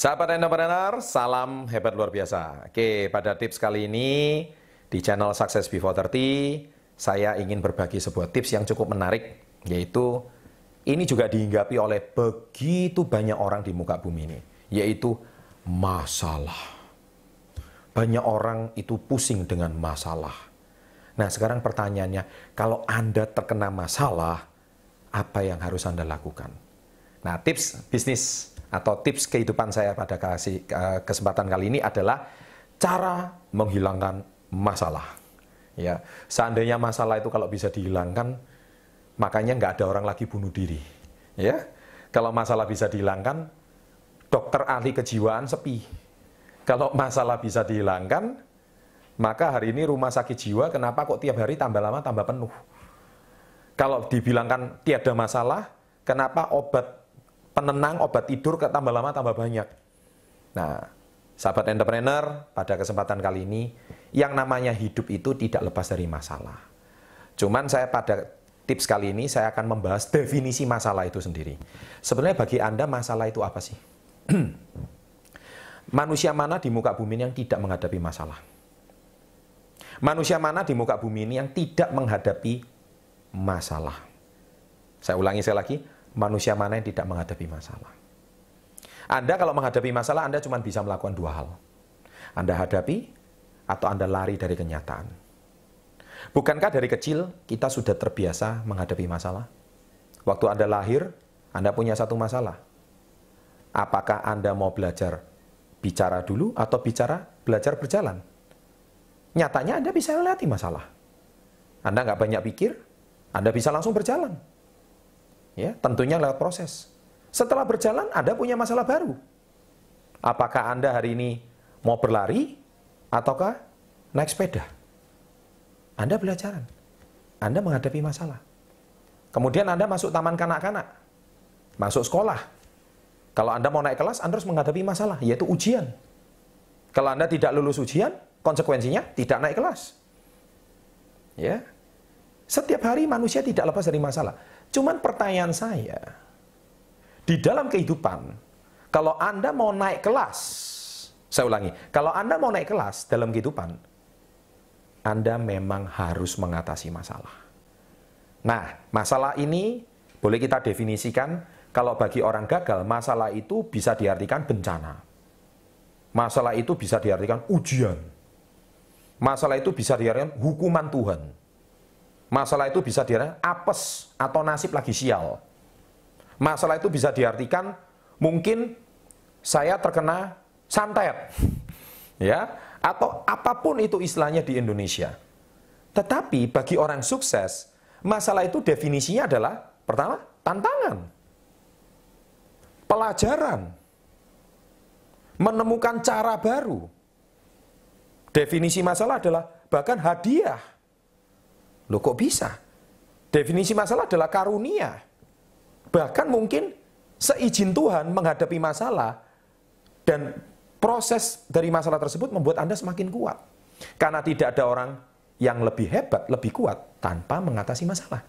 Sahabat entrepreneur, salam hebat luar biasa. Oke, pada tips kali ini di channel Success Before 30, saya ingin berbagi sebuah tips yang cukup menarik, yaitu ini juga dihinggapi oleh begitu banyak orang di muka bumi ini, yaitu masalah. Banyak orang itu pusing dengan masalah. Nah, sekarang pertanyaannya, kalau Anda terkena masalah, apa yang harus Anda lakukan? Nah, tips bisnis atau tips kehidupan saya pada kasih kesempatan kali ini adalah cara menghilangkan masalah. Ya, seandainya masalah itu kalau bisa dihilangkan, makanya nggak ada orang lagi bunuh diri. Ya, kalau masalah bisa dihilangkan, dokter ahli kejiwaan sepi. Kalau masalah bisa dihilangkan, maka hari ini rumah sakit jiwa kenapa kok tiap hari tambah lama tambah penuh? Kalau dibilangkan tiada masalah, kenapa obat penenang obat tidur tambah lama tambah banyak. Nah, sahabat entrepreneur, pada kesempatan kali ini yang namanya hidup itu tidak lepas dari masalah. Cuman saya pada tips kali ini saya akan membahas definisi masalah itu sendiri. Sebenarnya bagi Anda masalah itu apa sih? Manusia mana di muka bumi ini yang tidak menghadapi masalah? Manusia mana di muka bumi ini yang tidak menghadapi masalah? Saya ulangi sekali lagi, manusia mana yang tidak menghadapi masalah. Anda kalau menghadapi masalah, Anda cuma bisa melakukan dua hal. Anda hadapi atau Anda lari dari kenyataan. Bukankah dari kecil kita sudah terbiasa menghadapi masalah? Waktu Anda lahir, Anda punya satu masalah. Apakah Anda mau belajar bicara dulu atau bicara belajar berjalan? Nyatanya Anda bisa melewati masalah. Anda nggak banyak pikir, Anda bisa langsung berjalan. Ya, tentunya lewat proses. Setelah berjalan, Anda punya masalah baru. Apakah Anda hari ini mau berlari ataukah naik sepeda? Anda belajar. Anda menghadapi masalah. Kemudian Anda masuk taman kanak-kanak. Masuk sekolah. Kalau Anda mau naik kelas, Anda harus menghadapi masalah, yaitu ujian. Kalau Anda tidak lulus ujian, konsekuensinya tidak naik kelas. Ya. Setiap hari manusia tidak lepas dari masalah. Cuman pertanyaan saya, di dalam kehidupan, kalau Anda mau naik kelas, saya ulangi, kalau Anda mau naik kelas dalam kehidupan, Anda memang harus mengatasi masalah. Nah, masalah ini boleh kita definisikan kalau bagi orang gagal, masalah itu bisa diartikan bencana. Masalah itu bisa diartikan ujian. Masalah itu bisa diartikan hukuman Tuhan. Masalah itu bisa diartikan apes atau nasib lagi sial. Masalah itu bisa diartikan mungkin saya terkena santet. ya, atau apa pun itu istilahnya di Indonesia. Tetapi bagi orang sukses, masalah itu definisinya adalah pertama, tantangan. Pelajaran. Menemukan cara baru. Definisi masalah adalah bahkan hadiah Loh kok bisa? Definisi masalah adalah karunia. Bahkan mungkin seizin Tuhan menghadapi masalah dan proses dari masalah tersebut membuat Anda semakin kuat. Karena tidak ada orang yang lebih hebat, lebih kuat tanpa mengatasi masalah.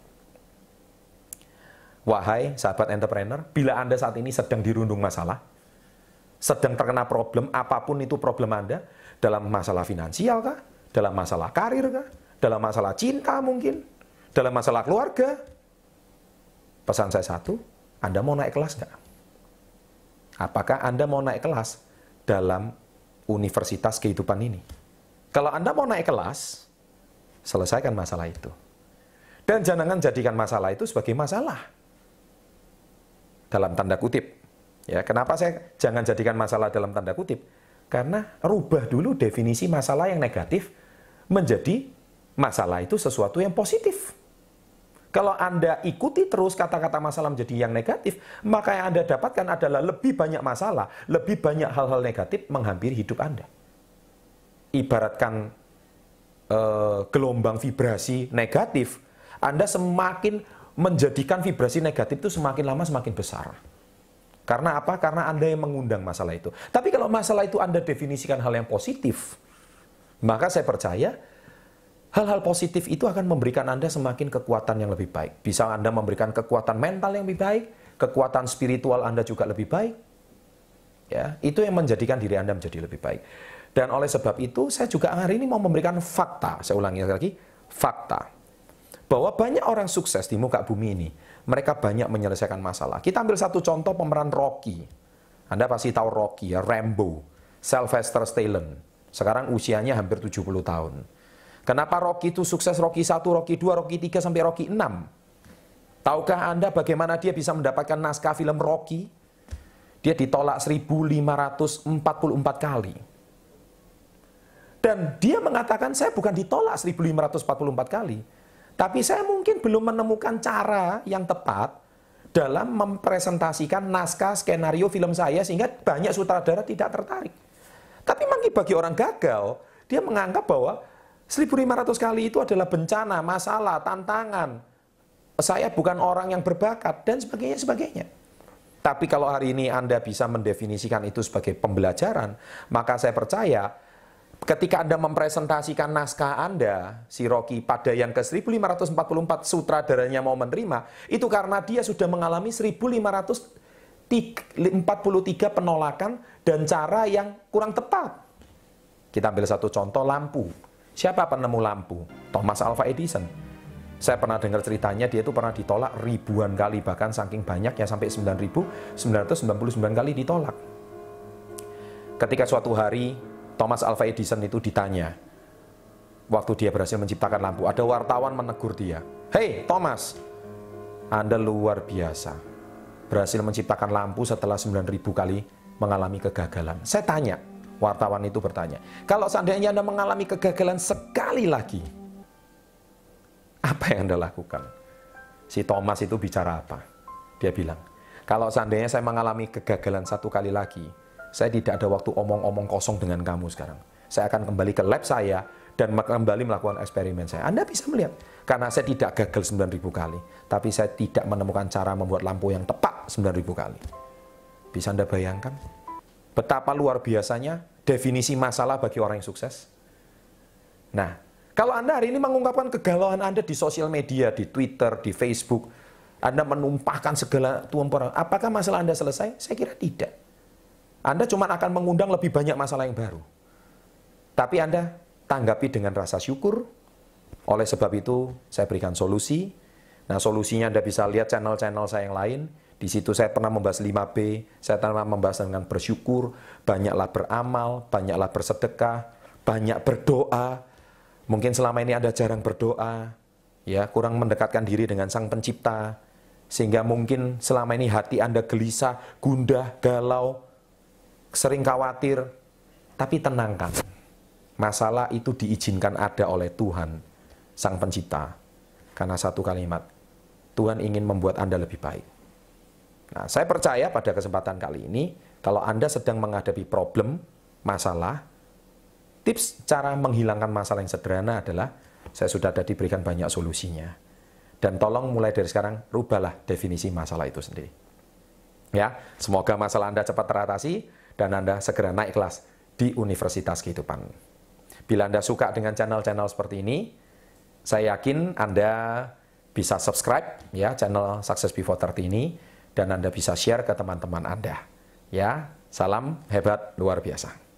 Wahai sahabat entrepreneur, bila Anda saat ini sedang dirundung masalah, sedang terkena problem, apa pun itu problem Anda, dalam masalah finansial kah, dalam masalah karir kah, dalam masalah cinta mungkin, dalam masalah keluarga. Pesan saya satu, Anda mau naik kelas nggak? Apakah Anda mau naik kelas dalam universitas kehidupan ini? Kalau Anda mau naik kelas, selesaikan masalah itu. Dan jangan jadikan masalah itu sebagai masalah. Dalam tanda kutip. Ya, kenapa saya jangan jadikan masalah dalam tanda kutip? Karena rubah dulu definisi masalah yang negatif menjadi masalah itu sesuatu yang positif. Kalau Anda ikuti terus kata-kata masalah menjadi yang negatif, maka yang Anda dapatkan adalah lebih banyak masalah, lebih banyak hal-hal negatif menghampiri hidup Anda. Ibaratkan eh, gelombang vibrasi negatif, Anda semakin menjadikan vibrasi negatif itu semakin lama semakin besar. Karena apa? Karena Anda yang mengundang masalah itu. Tapi kalau masalah itu Anda definisikan hal yang positif, maka saya percaya Hal-hal positif itu akan memberikan Anda semakin kekuatan yang lebih baik. Bisa Anda memberikan kekuatan mental yang lebih baik, kekuatan spiritual Anda juga lebih baik. Ya, itu yang menjadikan diri Anda menjadi lebih baik. Dan oleh sebab itu, saya juga hari ini mau memberikan fakta. Saya ulangi lagi, fakta. Bahwa banyak orang sukses di muka bumi ini, mereka banyak menyelesaikan masalah. Kita ambil satu contoh pemeran Rocky. Anda pasti tahu Rocky ya, Rambo, Sylvester Stallone. Sekarang usianya hampir 70 tahun. Kenapa Rocky itu sukses Rocky 1, Rocky 2, Rocky 3, sampai Rocky 6? Tahukah Anda bagaimana dia bisa mendapatkan naskah film Rocky? Dia ditolak 1544 kali. Dan dia mengatakan, saya bukan ditolak 1544 kali. Tapi saya mungkin belum menemukan cara yang tepat dalam mempresentasikan naskah skenario film saya sehingga banyak sutradara tidak tertarik. Tapi mungkin bagi orang gagal, dia menganggap bahwa 1500 kali itu adalah bencana, masalah, tantangan. Saya bukan orang yang berbakat dan sebagainya sebagainya. Tapi kalau hari ini Anda bisa mendefinisikan itu sebagai pembelajaran, maka saya percaya ketika Anda mempresentasikan naskah Anda, si Rocky, pada yang ke 1544 sutradaranya mau menerima, itu karena dia sudah mengalami 1543 penolakan dan cara yang kurang tepat. Kita ambil satu contoh lampu. Siapa penemu lampu? Thomas Alva Edison saya pernah dengar ceritanya dia itu pernah ditolak ribuan kali bahkan saking banyak ya sampai 9.999 kali ditolak. Ketika suatu hari Thomas Alva Edison itu ditanya waktu dia berhasil menciptakan lampu, ada wartawan menegur dia. "Hei Thomas, Anda luar biasa. Berhasil menciptakan lampu setelah 9.000 kali mengalami kegagalan." Saya tanya, wartawan itu bertanya, "Kalau seandainya Anda mengalami kegagalan sekali lagi, apa yang Anda lakukan? Si Thomas itu bicara apa? Dia bilang, kalau seandainya saya mengalami kegagalan satu kali lagi, saya tidak ada waktu omong-omong kosong dengan kamu sekarang. Saya akan kembali ke lab saya dan kembali melakukan eksperimen saya. Anda bisa melihat, karena saya tidak gagal 9.000 kali, tapi saya tidak menemukan cara membuat lampu yang tepat 9.000 kali. Bisa Anda bayangkan? Betapa luar biasanya definisi masalah bagi orang yang sukses? Nah, kalau Anda hari ini mengungkapkan kegalauan Anda di sosial media, di Twitter, di Facebook, Anda menumpahkan segala tuampar, apakah masalah Anda selesai? Saya kira tidak. Anda cuma akan mengundang lebih banyak masalah yang baru. Tapi Anda tanggapi dengan rasa syukur. Oleh sebab itu, saya berikan solusi. Nah, solusinya Anda bisa lihat channel-channel saya yang lain. Di situ saya pernah membahas 5B, saya pernah membahas dengan bersyukur, banyaklah beramal, banyaklah bersedekah, banyak berdoa, Mungkin selama ini Anda jarang berdoa, ya, kurang mendekatkan diri dengan Sang Pencipta, sehingga mungkin selama ini hati Anda gelisah, gundah, galau, sering khawatir, tapi tenangkan. Masalah itu diizinkan ada oleh Tuhan, Sang Pencipta. Karena satu kalimat, Tuhan ingin membuat Anda lebih baik. Nah, saya percaya pada kesempatan kali ini, kalau Anda sedang menghadapi problem, masalah, Tips cara menghilangkan masalah yang sederhana adalah saya sudah ada diberikan banyak solusinya. Dan tolong mulai dari sekarang rubahlah definisi masalah itu sendiri. Ya, semoga masalah Anda cepat teratasi dan Anda segera naik kelas di Universitas Kehidupan. Bila Anda suka dengan channel-channel seperti ini, saya yakin Anda bisa subscribe ya channel Success Before 30 ini dan Anda bisa share ke teman-teman Anda. Ya, salam hebat luar biasa.